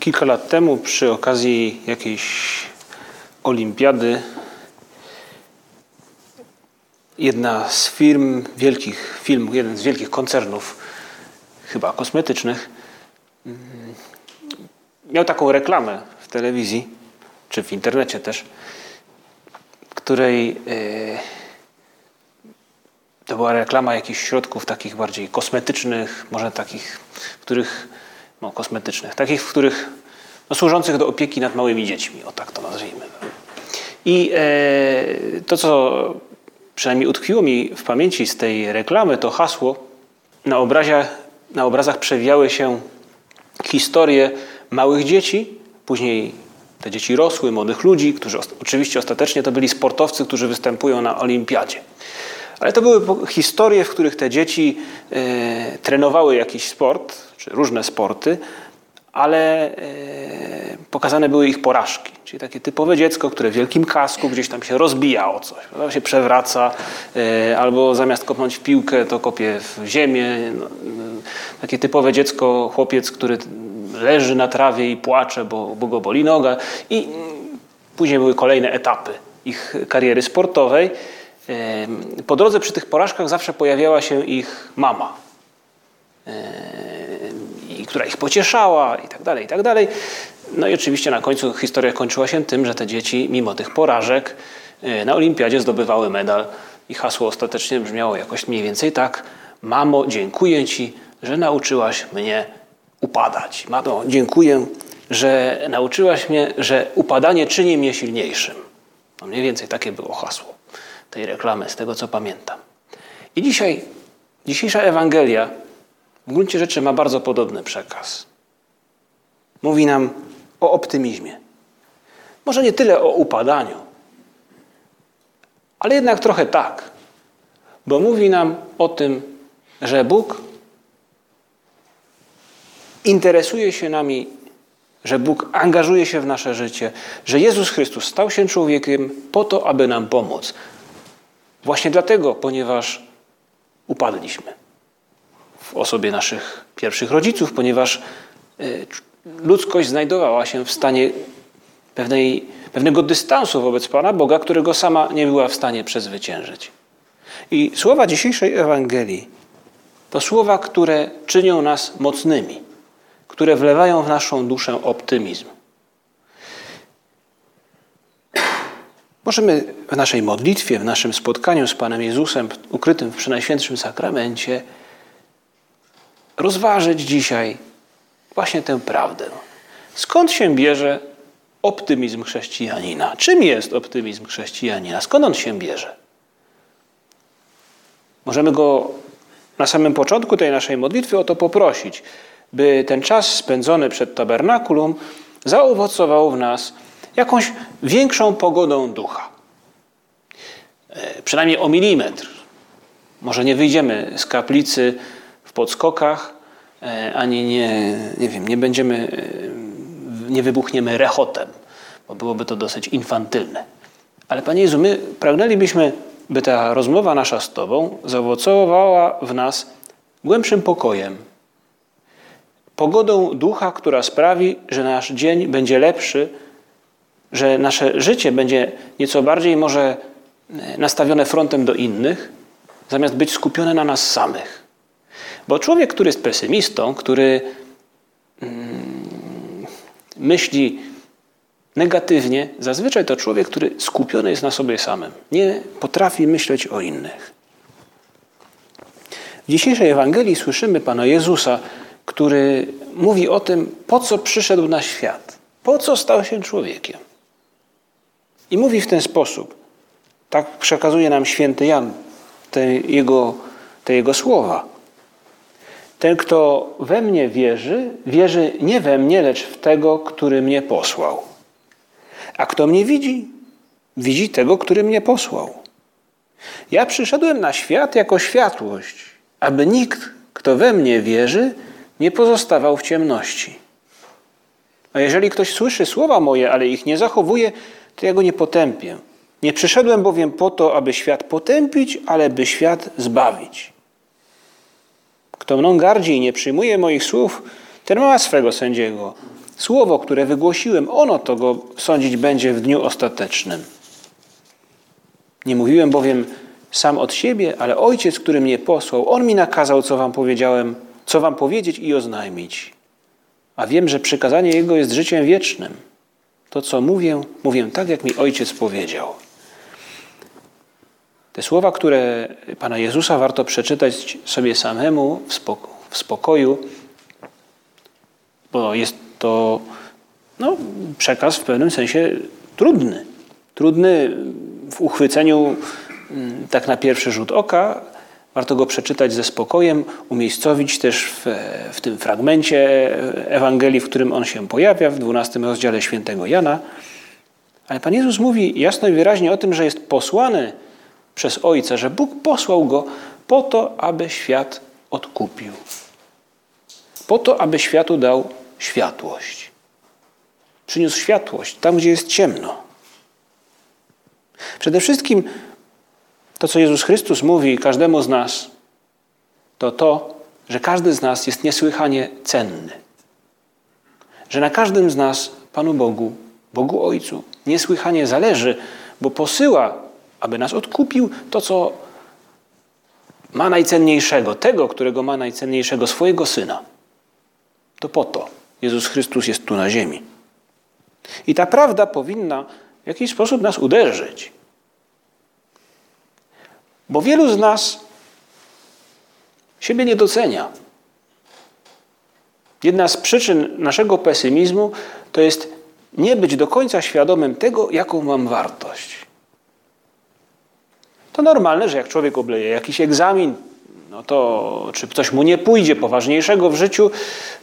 Kilka lat temu przy okazji jakiejś olimpiady jedna z firm, wielkich firm, jeden z wielkich koncernów, chyba kosmetycznych, mm, miał taką reklamę w telewizji, czy w internecie też, której e, to była reklama jakichś środków takich bardziej kosmetycznych, może takich, których, no kosmetycznych, takich, w których, no, służących do opieki nad małymi dziećmi, o tak to nazwijmy. I e, to, co przynajmniej utkwiło mi w pamięci z tej reklamy, to hasło, na, obrazie, na obrazach przewijały się historie małych dzieci, później te dzieci rosły, młodych ludzi, którzy oczywiście ostatecznie to byli sportowcy, którzy występują na olimpiadzie. Ale to były historie, w których te dzieci e, trenowały jakiś sport, czy różne sporty, ale e, pokazane były ich porażki. Czyli takie typowe dziecko, które w wielkim kasku gdzieś tam się rozbija o coś, prawda? się przewraca, e, albo zamiast kopnąć w piłkę, to kopie w ziemię. No, takie typowe dziecko, chłopiec, który leży na trawie i płacze, bo, bo go boli noga. I później były kolejne etapy ich kariery sportowej. Po drodze przy tych porażkach zawsze pojawiała się ich mama, która ich pocieszała i tak dalej, i tak dalej. No i oczywiście na końcu historia kończyła się tym, że te dzieci mimo tych porażek e, na olimpiadzie zdobywały medal i hasło ostatecznie brzmiało jakoś mniej więcej tak Mamo, dziękuję Ci, że nauczyłaś mnie upadać. Mamo, dziękuję, że nauczyłaś mnie, że upadanie czyni mnie silniejszym. No mniej więcej takie było hasło tej reklamy, z tego co pamiętam. I dzisiaj, dzisiejsza Ewangelia w gruncie rzeczy ma bardzo podobny przekaz. Mówi nam o optymizmie. Może nie tyle o upadaniu, ale jednak trochę tak, bo mówi nam o tym, że Bóg interesuje się nami, że Bóg angażuje się w nasze życie, że Jezus Chrystus stał się człowiekiem po to, aby nam pomóc. Właśnie dlatego, ponieważ upadliśmy w osobie naszych pierwszych rodziców, ponieważ e, ludzkość znajdowała się w stanie pewnej, pewnego dystansu wobec Pana Boga, którego sama nie była w stanie przezwyciężyć. I słowa dzisiejszej Ewangelii to słowa, które czynią nas mocnymi, które wlewają w naszą duszę optymizm. Możemy w naszej modlitwie, w naszym spotkaniu z Panem Jezusem, ukrytym w Przenajświętszym Sakramencie, rozważyć dzisiaj właśnie tę prawdę. Skąd się bierze optymizm chrześcijanina? Czym jest optymizm chrześcijanina? Skąd on się bierze? Możemy go na samym początku tej naszej modlitwy o to poprosić, by ten czas spędzony przed tabernakulum zaowocował w nas jakąś większą pogodą ducha. E, przynajmniej o milimetr. Może nie wyjdziemy z kaplicy w podskokach, e, ani nie, nie wiem, nie będziemy, e, nie wybuchniemy rechotem, bo byłoby to dosyć infantylne. Ale Panie Jezu, my pragnęlibyśmy, by ta rozmowa nasza z Tobą zaowocowała w nas głębszym pokojem, pogodą ducha, która sprawi, że nasz dzień będzie lepszy, że nasze życie będzie nieco bardziej może e, nastawione frontem do innych, zamiast być skupione na nas samych. Bo człowiek, który jest pesymistą, który mm, myśli negatywnie, zazwyczaj to człowiek, który skupiony jest na sobie samym. Nie potrafi myśleć o innych. W dzisiejszej Ewangelii słyszymy Pana Jezusa, który mówi o tym, po co przyszedł na świat, po co stał się człowiekiem. I mówi w ten sposób. Tak przekazuje nam święty Jan te jego, te jego słowa. Ten, kto we mnie wierzy, wierzy nie we mnie, lecz w tego, który mnie posłał. A kto mnie widzi, widzi tego, który mnie posłał. Ja przyszedłem na świat jako światłość, aby nikt, kto we mnie wierzy, nie pozostawał w ciemności. A jeżeli ktoś słyszy słowa moje, ale ich nie zachowuje, to ja go nie potępię. Nie przyszedłem bowiem po to, aby świat potępić, ale by świat zbawić. Kto mną gardzi i nie przyjmuje moich słów, ten ma swego sędziego. Słowo, które wygłosiłem, ono to go sądzić będzie w dniu ostatecznym. Nie mówiłem bowiem sam od siebie, ale ojciec, który mnie posłał, on mi nakazał, co wam powiedziałem, co wam powiedzieć i oznajmić. A wiem, że przykazanie jego jest życiem wiecznym. To, co mówię, mówię tak, jak mi ojciec powiedział. Te słowa, które Pana Jezusa warto przeczytać sobie samemu w spokoju, bo jest to no, przekaz w pewnym sensie trudny. Trudny w uchwyceniu mm, tak na pierwszy rzut oka. Warto go przeczytać ze spokojem, umiejscowić też w, w tym fragmencie Ewangelii, w którym on się pojawia, w 12 rozdziale świętego Jana. Ale Pan Jezus mówi jasno i wyraźnie o tym, że jest posłany przez Ojca, że Bóg posłał go po to, aby świat odkupił. Po to, aby światu dał światłość. Przyniósł światłość tam, gdzie jest ciemno. Przede wszystkim to, co Jezus Chrystus mówi każdemu z nas, to to, że każdy z nas jest niesłychanie cenny. Że na każdym z nas Panu Bogu, Bogu Ojcu, niesłychanie zależy, bo posyła, aby nas odkupił to, co ma najcenniejszego, tego, którego ma najcenniejszego, swojego Syna. To po to Jezus Chrystus jest tu na ziemi. I ta prawda powinna w jakiś sposób nas uderzyć. Bo wielu z nas siebie nie docenia. Jedna z przyczyn naszego pesymizmu to jest nie być do końca świadomym tego, jaką mam wartość. To normalne, że jak człowiek obleje jakiś egzamin, no to czy coś mu nie pójdzie poważniejszego w życiu,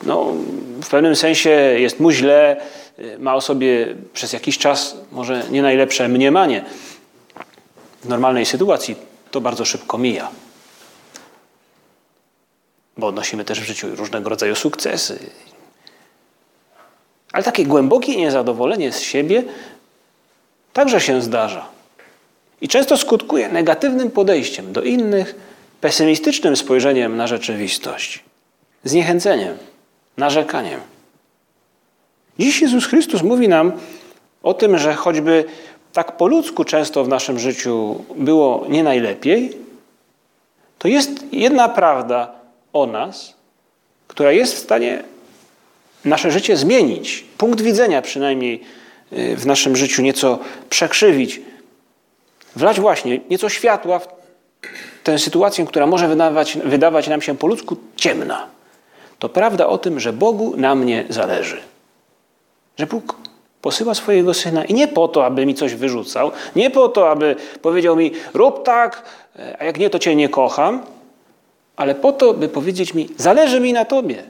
no w pewnym sensie jest mu źle, ma o sobie przez jakiś czas może nie najlepsze mniemanie. W normalnej sytuacji to bardzo szybko mija. Bo odnosimy też w życiu różnego rodzaju sukcesy. Ale takie głębokie niezadowolenie z siebie także się zdarza. I często skutkuje negatywnym podejściem do innych, pesymistycznym spojrzeniem na rzeczywistość, zniechęceniem, narzekaniem. Dziś Jezus Chrystus mówi nam o tym, że choćby tak po ludzku często w naszym życiu było nie najlepiej, to jest jedna prawda o nas, która jest w stanie nasze życie zmienić, punkt widzenia przynajmniej y, w naszym życiu nieco przekrzywić, wlać właśnie nieco światła w tę sytuację, która może wydawać, wydawać nam się po ludzku ciemna. To prawda o tym, że Bogu na mnie zależy. Że Bóg posyła swojego syna i nie po to, aby mi coś wyrzucał, nie po to, aby powiedział mi, rób tak, a jak nie, to cię nie kocham, ale po to, by powiedzieć mi, zależy mi na tobie.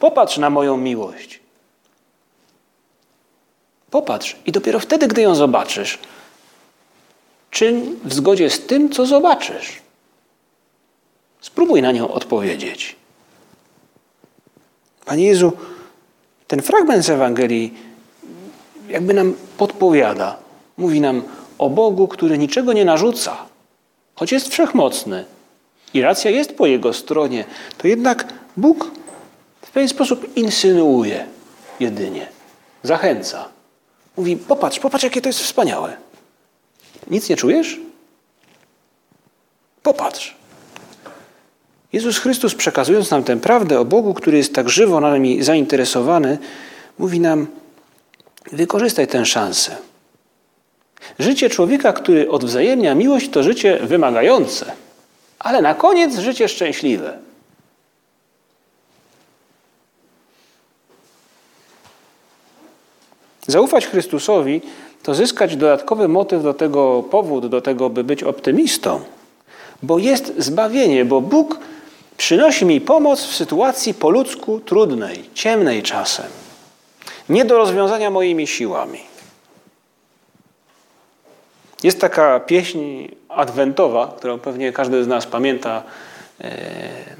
Popatrz na moją miłość. Popatrz i dopiero wtedy, gdy ją zobaczysz, czyń w zgodzie z tym, co zobaczysz. Spróbuj na nią odpowiedzieć. Panie Jezu, ten fragment z Ewangelii jakby nam podpowiada, mówi nam o Bogu, który niczego nie narzuca, choć jest wszechmocny i racja jest po jego stronie, to jednak Bóg w pewien sposób insynuuje jedynie, zachęca. Mówi: Popatrz, popatrz, jakie to jest wspaniałe. Nic nie czujesz? Popatrz. Jezus Chrystus, przekazując nam tę prawdę o Bogu, który jest tak żywo nami zainteresowany, mówi nam: wykorzystaj tę szansę. Życie człowieka, który odwzajemnia miłość, to życie wymagające, ale na koniec życie szczęśliwe. Zaufać Chrystusowi to zyskać dodatkowy motyw do tego, powód do tego, by być optymistą. bo jest zbawienie, bo Bóg przynosi mi pomoc w sytuacji po ludzku trudnej, ciemnej czasem, nie do rozwiązania moimi siłami. Jest taka pieśń adwentowa, którą pewnie każdy z nas pamięta. E,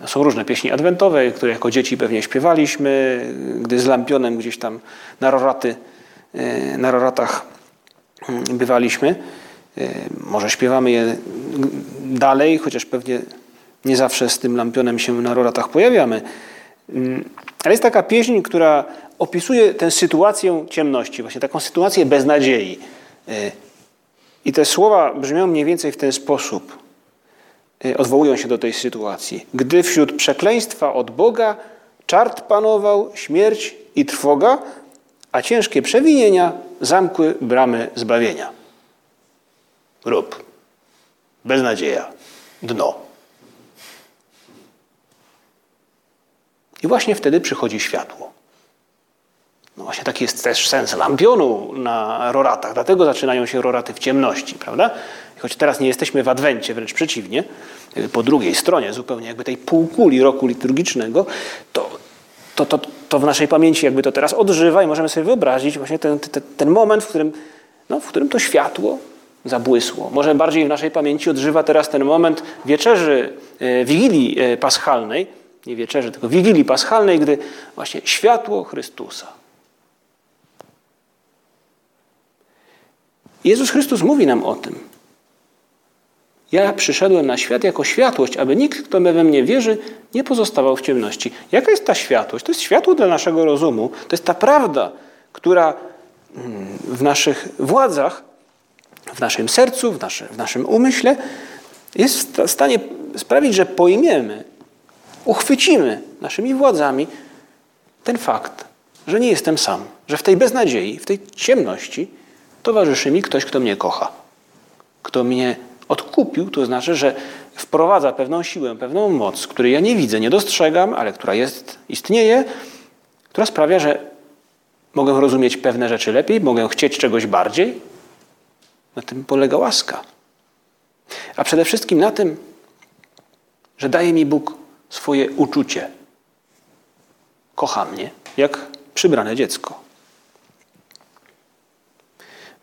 no są różne pieśni adwentowe, które jako dzieci pewnie śpiewaliśmy, gdy z lampionem gdzieś tam na roraty, e, na roratach mm, bywaliśmy. E, może śpiewamy je dalej, chociaż pewnie nie zawsze z tym lampionem się na roratach pojawiamy. Mm, ale jest taka pieśń, która opisuje tę sytuację ciemności, właśnie taką sytuację beznadziei. I te słowa brzmią mniej więcej w ten sposób. Y, odwołują się do tej sytuacji. Gdy wśród przekleństwa od Boga czart panował, śmierć i trwoga, a ciężkie przewinienia zamkły bramy zbawienia. Rób. Beznadzieja. Dno. I właśnie wtedy przychodzi światło. No właśnie taki jest też sens lampionu na roratach, dlatego zaczynają się roraty w ciemności, prawda? Choć teraz nie jesteśmy w Adwencie, wręcz przeciwnie, po drugiej stronie zupełnie jakby tej półkuli roku liturgicznego, to, to, to, to w naszej pamięci jakby to teraz odżywa i możemy sobie wyobrazić właśnie ten, ten, ten moment, w którym, no, w którym to światło zabłysło. Może bardziej w naszej pamięci odżywa teraz ten moment wieczerzy, e, Wigilii e, Paschalnej, nie wieczerzy, tylko Wigilii Paschalnej, gdy właśnie światło Chrystusa Jezus Chrystus mówi nam o tym. Ja przyszedłem na świat jako światłość, aby nikt, kto we mnie wierzy, nie pozostawał w ciemności. Jaka jest ta światłość? To jest światło dla naszego rozumu. To jest ta prawda, która mm, w naszych władzach, w naszym sercu, w, w naszym umyśle jest w stanie sprawić, że pojmiemy, uchwycimy naszymi władzami ten fakt, że nie jestem sam, że w tej beznadziei, w tej ciemności towarzyszy mi ktoś, kto mnie kocha. Kto mnie odkupił, to znaczy, że wprowadza pewną siłę, pewną moc, której ja nie widzę, nie dostrzegam, ale która jest, istnieje, która sprawia, że mogę rozumieć pewne rzeczy lepiej, mogę chcieć czegoś bardziej. Na tym polega łaska. A przede wszystkim na tym, że daje mi Bóg swoje uczucie. Kocha mnie, jak przybrane dziecko.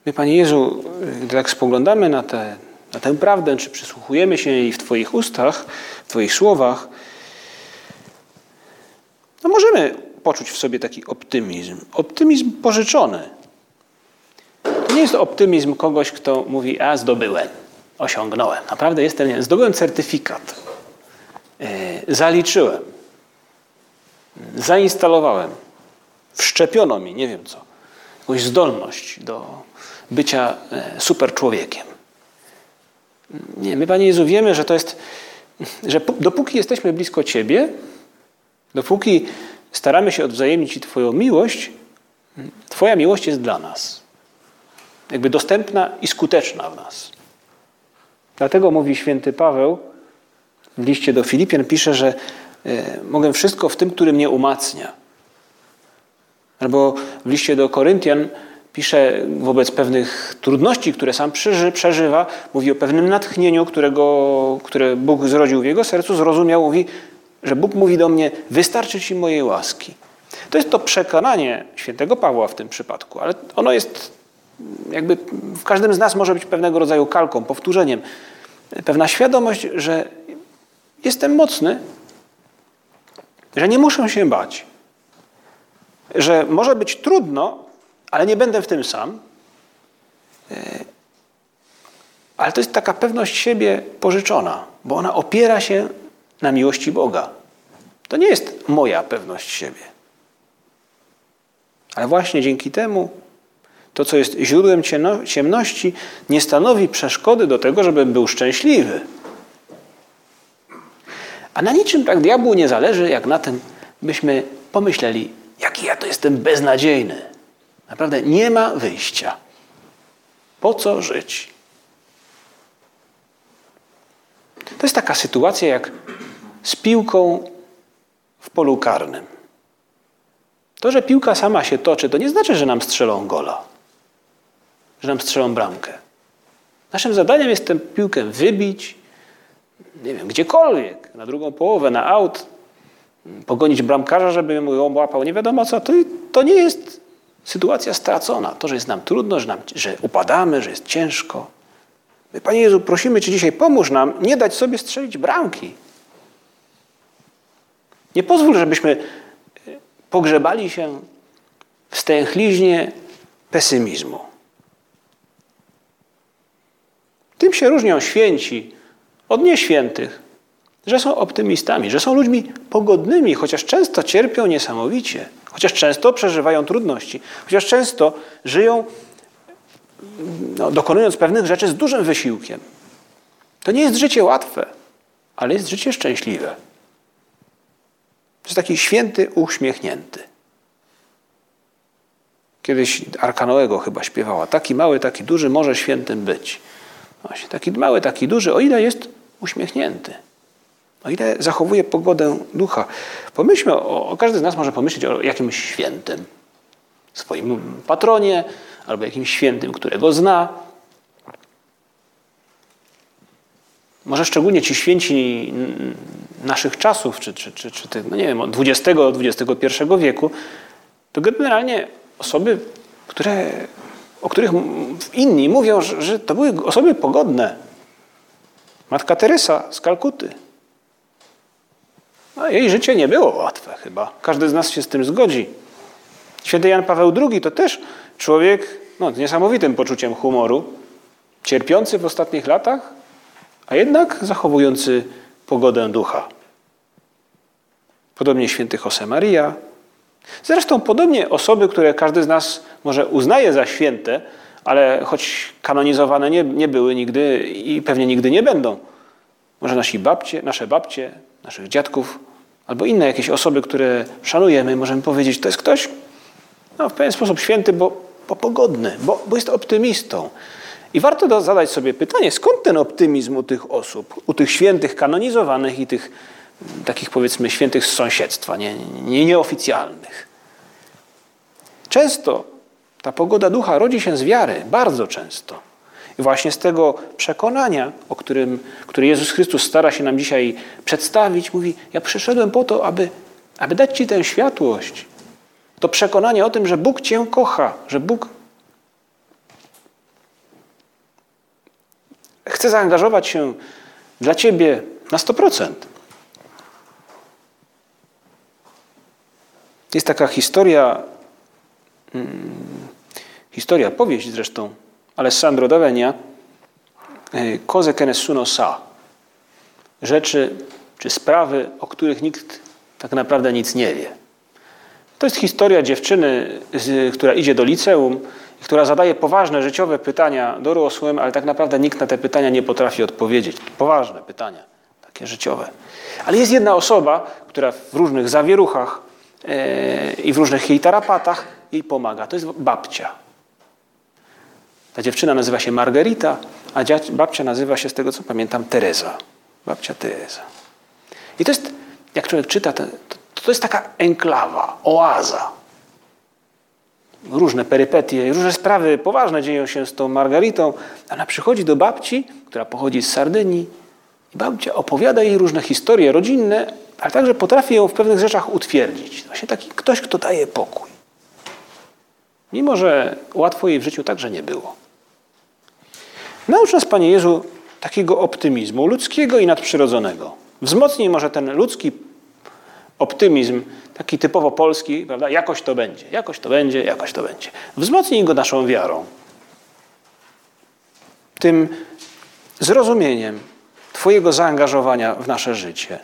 My, Panie Jezu, gdy tak spoglądamy na, te, na tę prawdę, czy przysłuchujemy się jej w Twoich ustach, w Twoich słowach, no możemy poczuć w sobie taki optymizm. Optymizm pożyczony. To nie jest optymizm kogoś, kto mówi, a zdobyłem, osiągnąłem. Naprawdę jestem, zdobyłem certyfikat, zaliczyłem, zainstalowałem, wszczepiono mi, nie wiem co, jakąś zdolność do bycia e, super człowiekiem. Nie, my, Panie Jezu, wiemy, że to jest, że dopóki jesteśmy blisko Ciebie, dopóki staramy się odwzajemnić Twoją miłość, Twoja miłość jest dla nas. Jakby dostępna i skuteczna w nas. Dlatego mówi święty Paweł w liście do Filipian, pisze, że e, mogę wszystko w tym, który mnie umacnia. Albo w liście do Koryntian pisze wobec pewnych trudności, które sam przeżywa, mówi o pewnym natchnieniu, którego, które Bóg zrodził w jego sercu, zrozumiał, mówi, że Bóg mówi do mnie, wystarczy ci mojej łaski. To jest to przekonanie świętego Pawła w tym przypadku, ale ono jest jakby w każdym z nas może być pewnego rodzaju kalką, powtórzeniem. Pewna świadomość, że jestem mocny, że nie muszę się bać, że może być trudno, ale nie będę w tym sam. E, ale to jest taka pewność siebie pożyczona, bo ona opiera się na miłości Boga. To nie jest moja pewność siebie. Ale właśnie dzięki temu to, co jest źródłem ciemności, nie stanowi przeszkody do tego, żebym był szczęśliwy. A na niczym tak diabłu nie zależy, jak na tym, byśmy pomyśleli, jaki ja to jestem beznadziejny. Naprawdę nie ma wyjścia. Po co żyć? To jest taka sytuacja jak z piłką w polu karnym. To, że piłka sama się toczy, to nie znaczy, że nam strzelą gola, że nam strzelą bramkę. Naszym zadaniem jest tę piłkę wybić, nie wiem, gdziekolwiek, na drugą połowę, na aut, pogonić bramkarza, żeby mu ją łapał, nie wiadomo co, to, to nie jest sytuacja stracona. To, że jest nam trudno, że, nam, że upadamy, że jest ciężko. My, Panie Jezu, prosimy Cię dzisiaj, pomóż nam nie dać sobie strzelić bramki. Nie pozwól, żebyśmy pogrzebali się w stęchliźnie pesymizmu. Tym się różnią święci od nieświętych, że są optymistami, że są ludźmi pogodnymi, chociaż często cierpią niesamowicie, chociaż często przeżywają trudności, chociaż często żyją, no, dokonując pewnych rzeczy z dużym wysiłkiem. To nie jest życie łatwe, ale jest życie szczęśliwe. To jest taki święty, uśmiechnięty. Kiedyś Arka Noego chyba śpiewała. Taki mały, taki duży może świętym być. Właśnie, taki mały, taki duży, o ile jest uśmiechnięty. O ile zachowuje pogodę ducha. Pomyślmy, o, o każdy z nas może pomyśleć o jakimś świętym. Swoim patronie, albo jakimś świętym, którego zna. Może szczególnie ci święci naszych czasów, czy, czy, czy, czy no nie wiem, XX-XXI wieku, to generalnie osoby, które, o których inni mówią, że, że to były osoby pogodne. Matka Teresa z Kalkuty. No, jej życie nie było łatwe chyba. Każdy z nas się z tym zgodzi. Święty Jan Paweł II to też człowiek no, z niesamowitym poczuciem humoru, cierpiący w ostatnich latach, a jednak zachowujący pogodę ducha. Podobnie święty Josemaria, Zresztą podobnie osoby, które każdy z nas może uznaje za święte, ale choć kanonizowane nie, nie były nigdy i pewnie nigdy nie będą. Może nasi babcie, nasze babcie, naszych dziadków, albo inne jakieś osoby, które szanujemy, możemy powiedzieć, to jest ktoś no, w pewien sposób święty, bo, bo pogodny, bo, bo jest optymistą. I warto zadać sobie pytanie, skąd ten optymizm u tych osób, u tych świętych kanonizowanych i tych takich powiedzmy świętych z sąsiedztwa, nie, nie, nieoficjalnych. Często ta pogoda ducha rodzi się z wiary, bardzo często. I właśnie z tego przekonania, o którym, który Jezus Chrystus stara się nam dzisiaj przedstawić, mówi: Ja przyszedłem po to, aby, aby dać Ci tę światłość. To przekonanie o tym, że Bóg Cię kocha, że Bóg chce zaangażować się dla Ciebie na 100%. Jest taka historia, hmm, historia, powieść zresztą, Alessandro Davenia, Cose che nessuno sa. Rzeczy czy sprawy, o których nikt tak naprawdę nic nie wie. To jest historia dziewczyny, która idzie do liceum i która zadaje poważne życiowe pytania dorosłym, ale tak naprawdę nikt na te pytania nie potrafi odpowiedzieć. Poważne pytania, takie życiowe. Ale jest jedna osoba, która w różnych zawieruchach E, i w różnych jej tarapatach jej pomaga. To jest babcia. Ta dziewczyna nazywa się Margarita, a babcia nazywa się, z tego co pamiętam, Teresa. Babcia Teresa. I to jest, jak człowiek czyta, to, to jest taka enklawa, oaza. Różne perypetie, różne sprawy poważne dzieją się z tą Margaritą. Ona przychodzi do babci, która pochodzi z Sardynii i babcia opowiada jej różne historie rodzinne, ale także potrafi ją w pewnych rzeczach utwierdzić. Właśnie taki ktoś, kto daje pokój. Mimo, że łatwo jej w życiu także nie było. Naucz nas, Panie Jezu, takiego optymizmu ludzkiego i nadprzyrodzonego. Wzmocnij może ten ludzki optymizm, taki typowo polski, prawda? Jakoś to będzie, jakoś to będzie, jakoś to będzie. Wzmocnij go naszą wiarą. Tym zrozumieniem Twojego zaangażowania w nasze życie.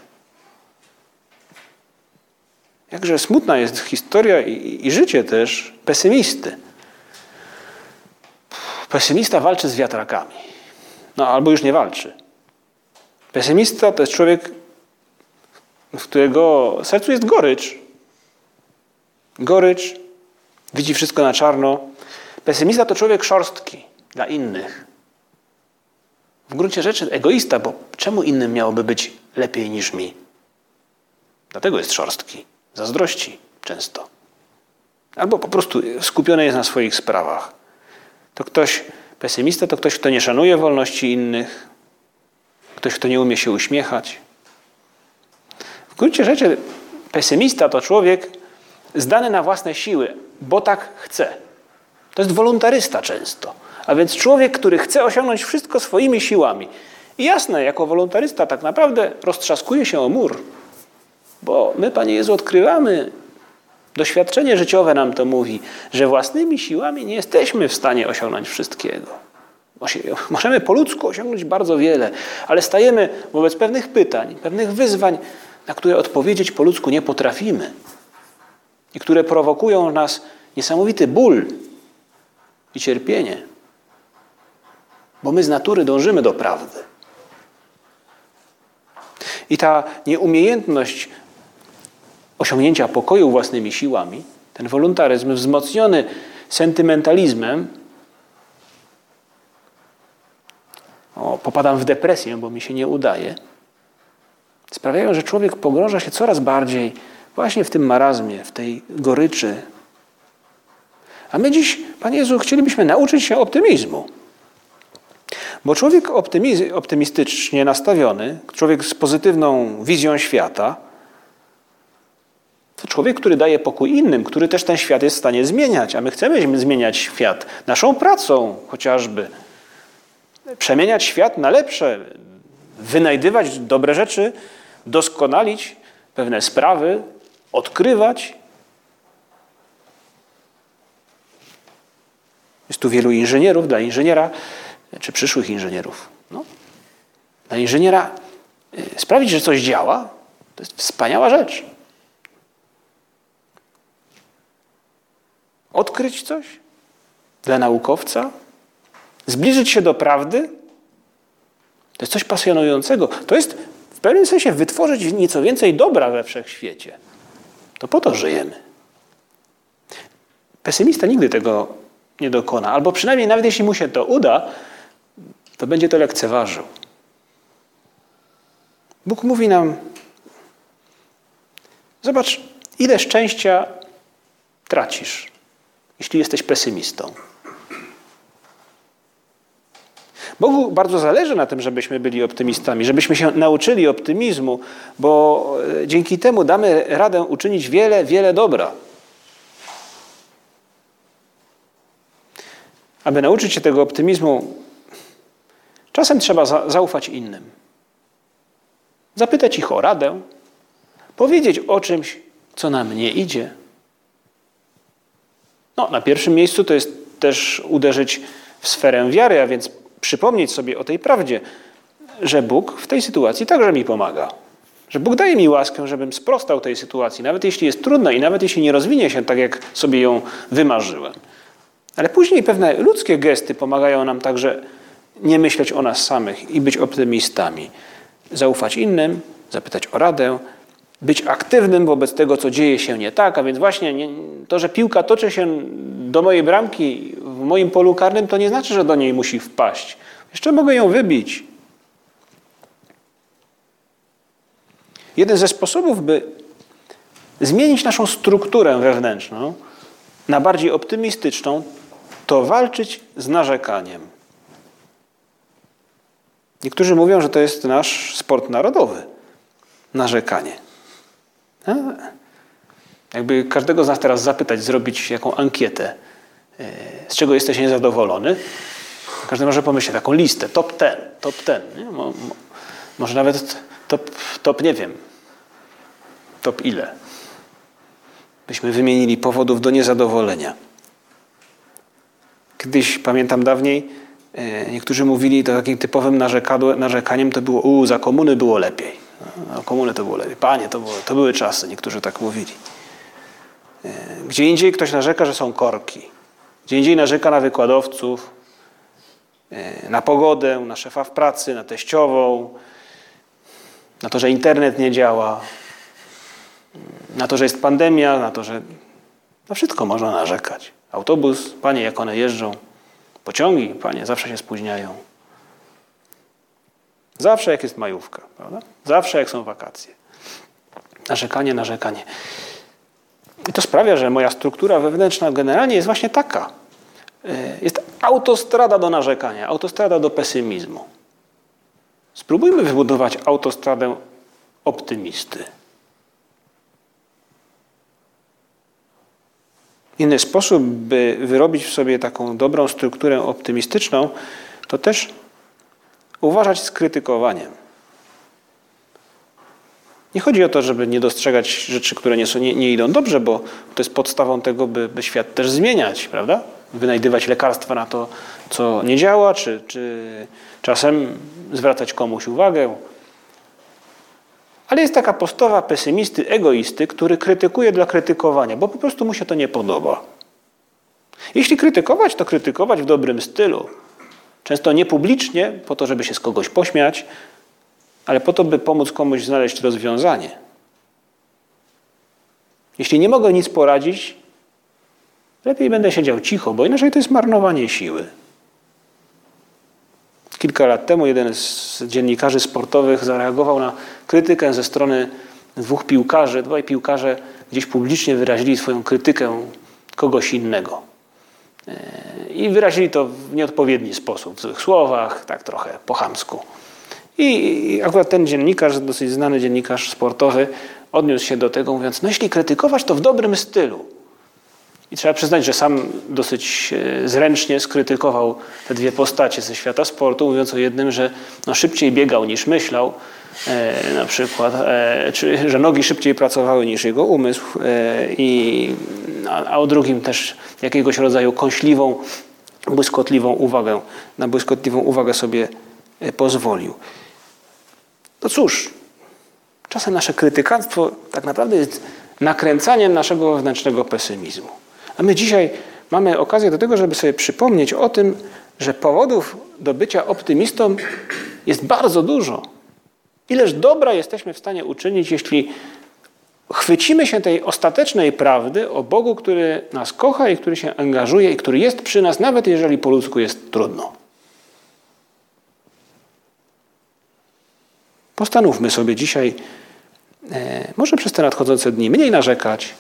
Jakże smutna jest historia i, i życie też pesymisty. Pesymista walczy z wiatrakami. No albo już nie walczy. Pesymista to jest człowiek, w którego sercu jest gorycz. Gorycz, widzi wszystko na czarno. Pesymista to człowiek szorstki dla innych. W gruncie rzeczy egoista, bo czemu innym miałoby być lepiej niż mi? Dlatego jest szorstki zazdrości często. Albo po prostu skupiony jest na swoich sprawach. To ktoś, pesymista to ktoś, kto nie szanuje wolności innych, ktoś, kto nie umie się uśmiechać. W gruncie rzeczy pesymista to człowiek zdany na własne siły, bo tak chce. To jest wolontarysta często. A więc człowiek, który chce osiągnąć wszystko swoimi siłami. I jasne, jako wolontarysta tak naprawdę roztrzaskuje się o mur. Bo my, Panie Jezu, odkrywamy, doświadczenie życiowe nam to mówi, że własnymi siłami nie jesteśmy w stanie osiągnąć wszystkiego. Możemy po ludzku osiągnąć bardzo wiele, ale stajemy wobec pewnych pytań, pewnych wyzwań, na które odpowiedzieć po ludzku nie potrafimy i które prowokują w nas niesamowity ból i cierpienie, bo my z natury dążymy do prawdy. I ta nieumiejętność osiągnięcia pokoju własnymi siłami, ten wolontaryzm wzmocniony sentymentalizmem, o, popadam w depresję, bo mi się nie udaje, sprawiają, że człowiek pogrąża się coraz bardziej właśnie w tym marazmie, w tej goryczy. A my dziś, Panie Jezu, chcielibyśmy nauczyć się optymizmu. Bo człowiek optymistycznie nastawiony, człowiek z pozytywną wizją świata, człowiek, który daje pokój innym, który też ten świat jest w stanie zmieniać, a my chcemy zmieniać świat naszą pracą chociażby. Przemieniać świat na lepsze, wynajdywać dobre rzeczy, doskonalić pewne sprawy, odkrywać. Jest tu wielu inżynierów. Dla inżyniera, czy przyszłych inżynierów, no, dla inżyniera y, sprawić, że coś działa, to jest wspaniała rzecz. Odkryć coś dla naukowca, zbliżyć się do prawdy, to jest coś pasjonującego. To jest w pewnym sensie wytworzyć nieco więcej dobra we wszechświecie. To po to żyjemy. Pesymista nigdy tego nie dokona, albo przynajmniej nawet jeśli mu się to uda, to będzie to lekceważył. Bóg mówi nam: Zobacz, ile szczęścia tracisz, jeśli jesteś pesymistą. Bogu bardzo zależy na tym, żebyśmy byli optymistami, żebyśmy się nauczyli optymizmu, bo e, dzięki temu damy radę uczynić wiele, wiele dobra. Aby nauczyć się tego optymizmu, czasem trzeba zaufać innym. Zapytać ich o radę, powiedzieć o czymś, co nam nie idzie. No, na pierwszym miejscu to jest też uderzyć w sferę wiary, a więc przypomnieć sobie o tej prawdzie, że Bóg w tej sytuacji także mi pomaga. Że Bóg daje mi łaskę, żebym sprostał tej sytuacji, nawet jeśli jest trudna i nawet jeśli nie rozwinie się tak, jak sobie ją wymarzyłem. Ale później pewne ludzkie gesty pomagają nam także nie myśleć o nas samych i być optymistami. Zaufać innym, zapytać o radę, być aktywnym wobec tego, co dzieje się nie tak, a więc właśnie nie, to, że piłka toczy się do mojej bramki w moim polu karnym, to nie znaczy, że do niej musi wpaść. Jeszcze mogę ją wybić. Jeden ze sposobów, by zmienić naszą strukturę wewnętrzną na bardziej optymistyczną, to walczyć z narzekaniem. Niektórzy mówią, że to jest nasz sport narodowy narzekanie. Jakby każdego z nas teraz zapytać, zrobić jaką ankietę, e, z czego jesteś niezadowolony, każdy może pomyśleć taką listę, top ten, top ten. Może nawet top, top nie wiem, top ile. Byśmy wymienili powodów do niezadowolenia. Kiedyś, pamiętam dawniej, e, niektórzy mówili, to takim typowym narzekaniem to było, u, za komuny było lepiej. No, komuny to było lepiej. Panie, to, było, to były czasy, niektórzy tak mówili. E, gdzie indziej ktoś narzeka, że są korki. Gdzie indziej narzeka na wykładowców, e, na pogodę, na szefa w pracy, na teściową, na to, że internet nie działa, na to, że jest pandemia, na to, że na wszystko można narzekać. Autobus, panie, jak one jeżdżą, pociągi, panie, zawsze się spóźniają. Zawsze jak jest majówka, prawda? Zawsze jak są wakacje. Narzekanie, narzekanie. I to sprawia, że moja struktura wewnętrzna generalnie jest właśnie taka. E, jest autostrada do narzekania, autostrada do pesymizmu. Spróbujmy wybudować autostradę optymisty. Inny sposób, by wyrobić w sobie taką dobrą strukturę optymistyczną, to też uważać z krytykowaniem. Nie chodzi o to, żeby nie dostrzegać rzeczy, które nie, są, nie, nie idą dobrze, bo to jest podstawą tego, by, by, świat też zmieniać, prawda? Wynajdywać lekarstwa na to, co nie działa, czy, czy czasem zwracać komuś uwagę. Ale jest taka postawa pesymisty, egoisty, który krytykuje dla krytykowania, bo po prostu mu się to nie podoba. Jeśli krytykować, to krytykować w dobrym stylu. Często nie publicznie, po to, żeby się z kogoś pośmiać, ale po to, by pomóc komuś znaleźć rozwiązanie. Jeśli nie mogę nic poradzić, lepiej będę siedział cicho, bo inaczej to jest marnowanie siły. Kilka lat temu jeden z dziennikarzy sportowych zareagował na krytykę ze strony dwóch piłkarzy. Dwaj piłkarze gdzieś publicznie wyrazili swoją krytykę kogoś innego. I wyrazili to w nieodpowiedni sposób, w złych słowach, tak trochę po chamsku. I akurat ten dziennikarz, dosyć znany dziennikarz sportowy, odniósł się do tego, mówiąc: No, jeśli krytykować, to w dobrym stylu. I trzeba przyznać, że sam dosyć e, zręcznie skrytykował te dwie postacie ze świata sportu, mówiąc o jednym, że no szybciej biegał niż myślał, na przykład, e, czy że nogi szybciej pracowały niż jego umysł, e, i, a, o drugim też jakiegoś rodzaju kąśliwą, błyskotliwą uwagę, na błyskotliwą uwagę sobie e, pozwolił. No cóż, czasem nasze krytykanstwo tak naprawdę jest nakręcaniem naszego wewnętrznego pesymizmu. A my dzisiaj mamy okazję do tego, żeby sobie przypomnieć o tym, że powodów do bycia optymistą jest bardzo dużo. Ileż dobra jesteśmy w stanie uczynić, jeśli chwycimy się tej ostatecznej prawdy o Bogu, który nas kocha i który się angażuje i który jest przy nas, nawet jeżeli po ludzku jest trudno. Postanówmy sobie dzisiaj, e, może przez te nadchodzące dni, mniej narzekać,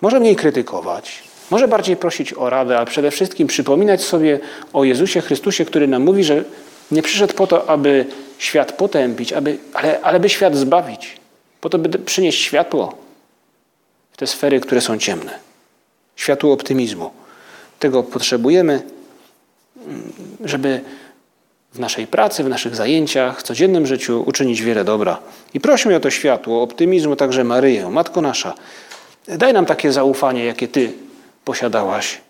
może mniej krytykować, może bardziej prosić o radę, ale przede wszystkim przypominać sobie o Jezusie Chrystusie, który nam mówi, że nie przyszedł po to, aby świat potępić, aby, ale, ale by świat zbawić. Po to, by przynieść światło w te sfery, które są ciemne. Światło optymizmu. Tego potrzebujemy, żeby w naszej pracy, w naszych zajęciach, w codziennym życiu uczynić wiele dobra. I prośmy o to światło, optymizmu także Maryję, Matko nasza. Daj nam takie zaufanie, jakie Ty posiadałaś.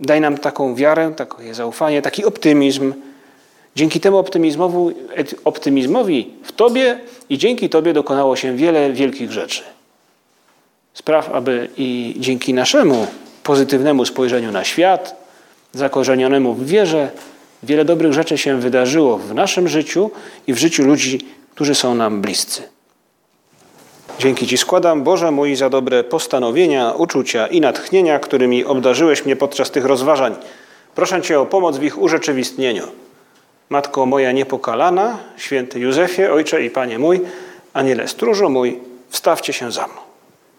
Daj nam taką wiarę, takie zaufanie, taki optymizm. Dzięki temu optymizmowi, optymizmowi w Tobie i dzięki Tobie dokonało się wiele wielkich rzeczy. Spraw, aby i dzięki naszemu pozytywnemu spojrzeniu na świat, zakorzenionemu w wierze, wiele dobrych rzeczy się wydarzyło w naszym życiu i w życiu ludzi, którzy są nam bliscy. Dzięki Ci składam, Boże mój, za dobre postanowienia, uczucia i natchnienia, którymi obdarzyłeś mnie podczas tych rozważań. Proszę Cię o pomoc w ich urzeczywistnieniu. Matko moja niepokalana, święty Józefie, Ojcze i Panie mój, Aniele stróżu mój, wstawcie się za mną.